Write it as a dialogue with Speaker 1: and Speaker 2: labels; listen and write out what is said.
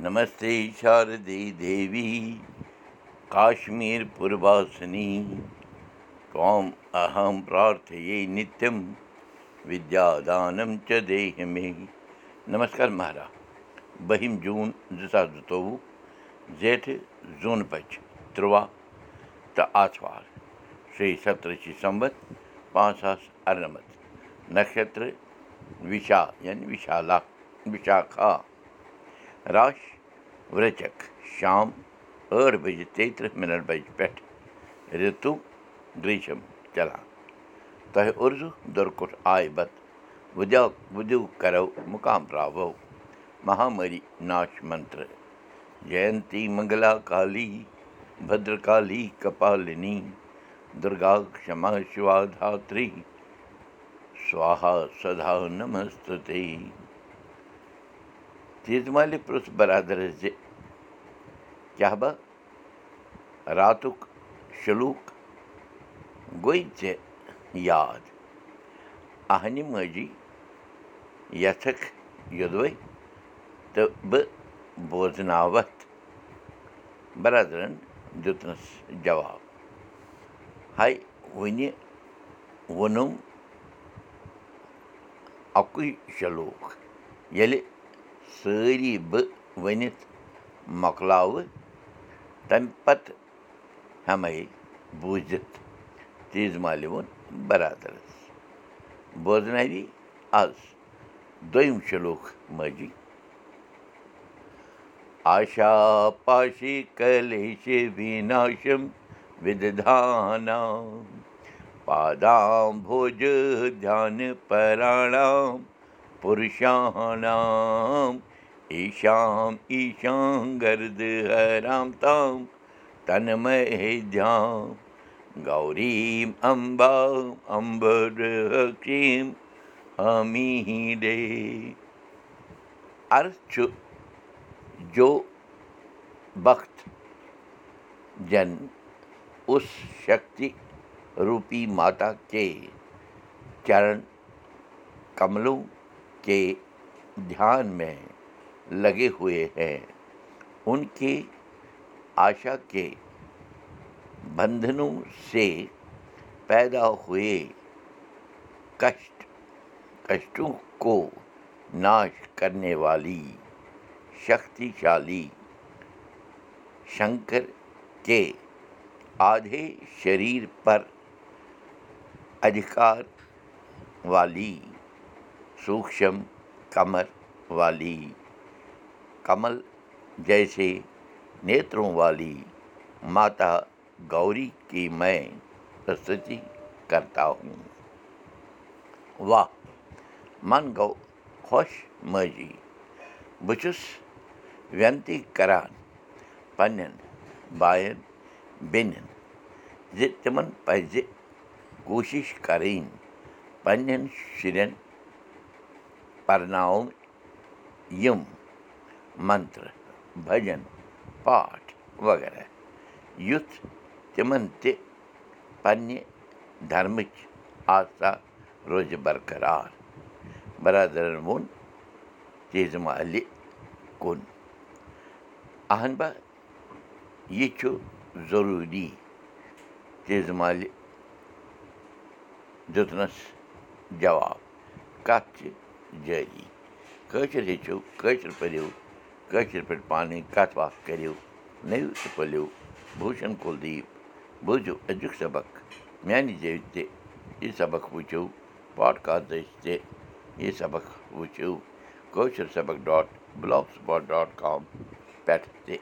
Speaker 1: नमस्ते शारदे देवी काश्मीरपुरवासिनी त्वाम् अहं प्रार्थये नित्यं विद्यादानं च देहि मे नमस्कार महाराज بٔہِم جوٗن زٕ ساس زٕتووُہ زیٹھٕ زوٗنہٕ بَجہِ تُرٛواہ تہٕ آتھوار شیٚیہِ سَتتٕرٛشی سَمبت پانٛژھ ساس اَرنَمَتھ نَشترٕ وِشا یعنی وِشالا وِشاکھا راش وچک شام ٲٹھ بَجے تیٚیہِ تٕرٛہ مِنَٹ پٮ۪ٹھ رِتُو گریٖشم چلان تۄہہِ اُرزوٗ دُرکُٹھ آیہِ بتہٕ وُدیا وُدو کَرو مُقام راوو مہامری ناش منتر جینتی منگلا کالی بدرکالی کپالِنی دُرگا دھاتری سوہا سدا نمستے تیٖژ مالہِ پرُٛژھ بَرادَرَس زِ کیٛاہ با راتُک شلوٗک گوٚے ژےٚ یاد۔ اَہنہِ ماجی یَژھکھ یوٚدوَے تہٕ بہٕ بوزناوَتھ بَرادرَن دیُتنَس جواب۔ ہاے وٕنہِ ووٚنُم اَکُے شلوٗک۔ ییٚلہِ سٲری بہٕ ؤنِتھ مۄکلاوٕ تَمہِ پَتہٕ ہٮ۪مَے بوٗزِتھ تیٖژ مالہِ ووٚن بَرادَرَس بوزنٲوی آز دوٚیِم شلوٗک ماجی آشا پاشی کلیش وِناشم وِدھانا پادام بوج ایشام گرد حرام تام تنمدھیام گوریم امبا امبریم امی ڈے عرض چھُ جو بخت جن اُس کے کے دھیان میں لگے ان کے آشا کے سے پیدا ہوئے کشٹ کو ناش کرنے والی شکتی سوکشم کمر والی کمل جیسے نیتروں والی ماتا گوری کی میں پرستتی کرتا ہوں واہ گوٚو خۄش ماجی بہٕ چھُس وینتی کران پنٛنٮ۪ن بایَن بیٚنٮ۪ن زِ تِمن پَزِ کوٗشِش کَرٕنۍ پنٛنٮ۪ن شُرٮ۪ن پَرناوُن یِم منتر بَجن پاٹھ وغیرہ یُتھ تِمن تہِ پنٛنہِ دھرمٕچ آسا روزِ برقرار بَرادَرَن ووٚن تیٖژ مالہِ کُن اہن با یہِ چھُ ضروٗری تیٖژ مالہِ دیُتنَس جواب کَتھ چھِ جٲری کٲشِر ہیٚچھِو کٲشِر پٔرِو کٲشِر پٲٹھۍ پانہٕ ؤنۍ کَتھ باتھ کٔرِو نٔو تہٕ پٔلِو بوٗشن کُلدیٖپ بوٗزِو أزیُک سبق میٛانہِ زیٚوِ تہِ یہِ سبق وٕچھِو پاڈکاسٹ دٔسۍ تہِ یہِ سبق وٕچھِو کٲشِر سبق dot blogspot dot com پٮ۪ٹھ تہِ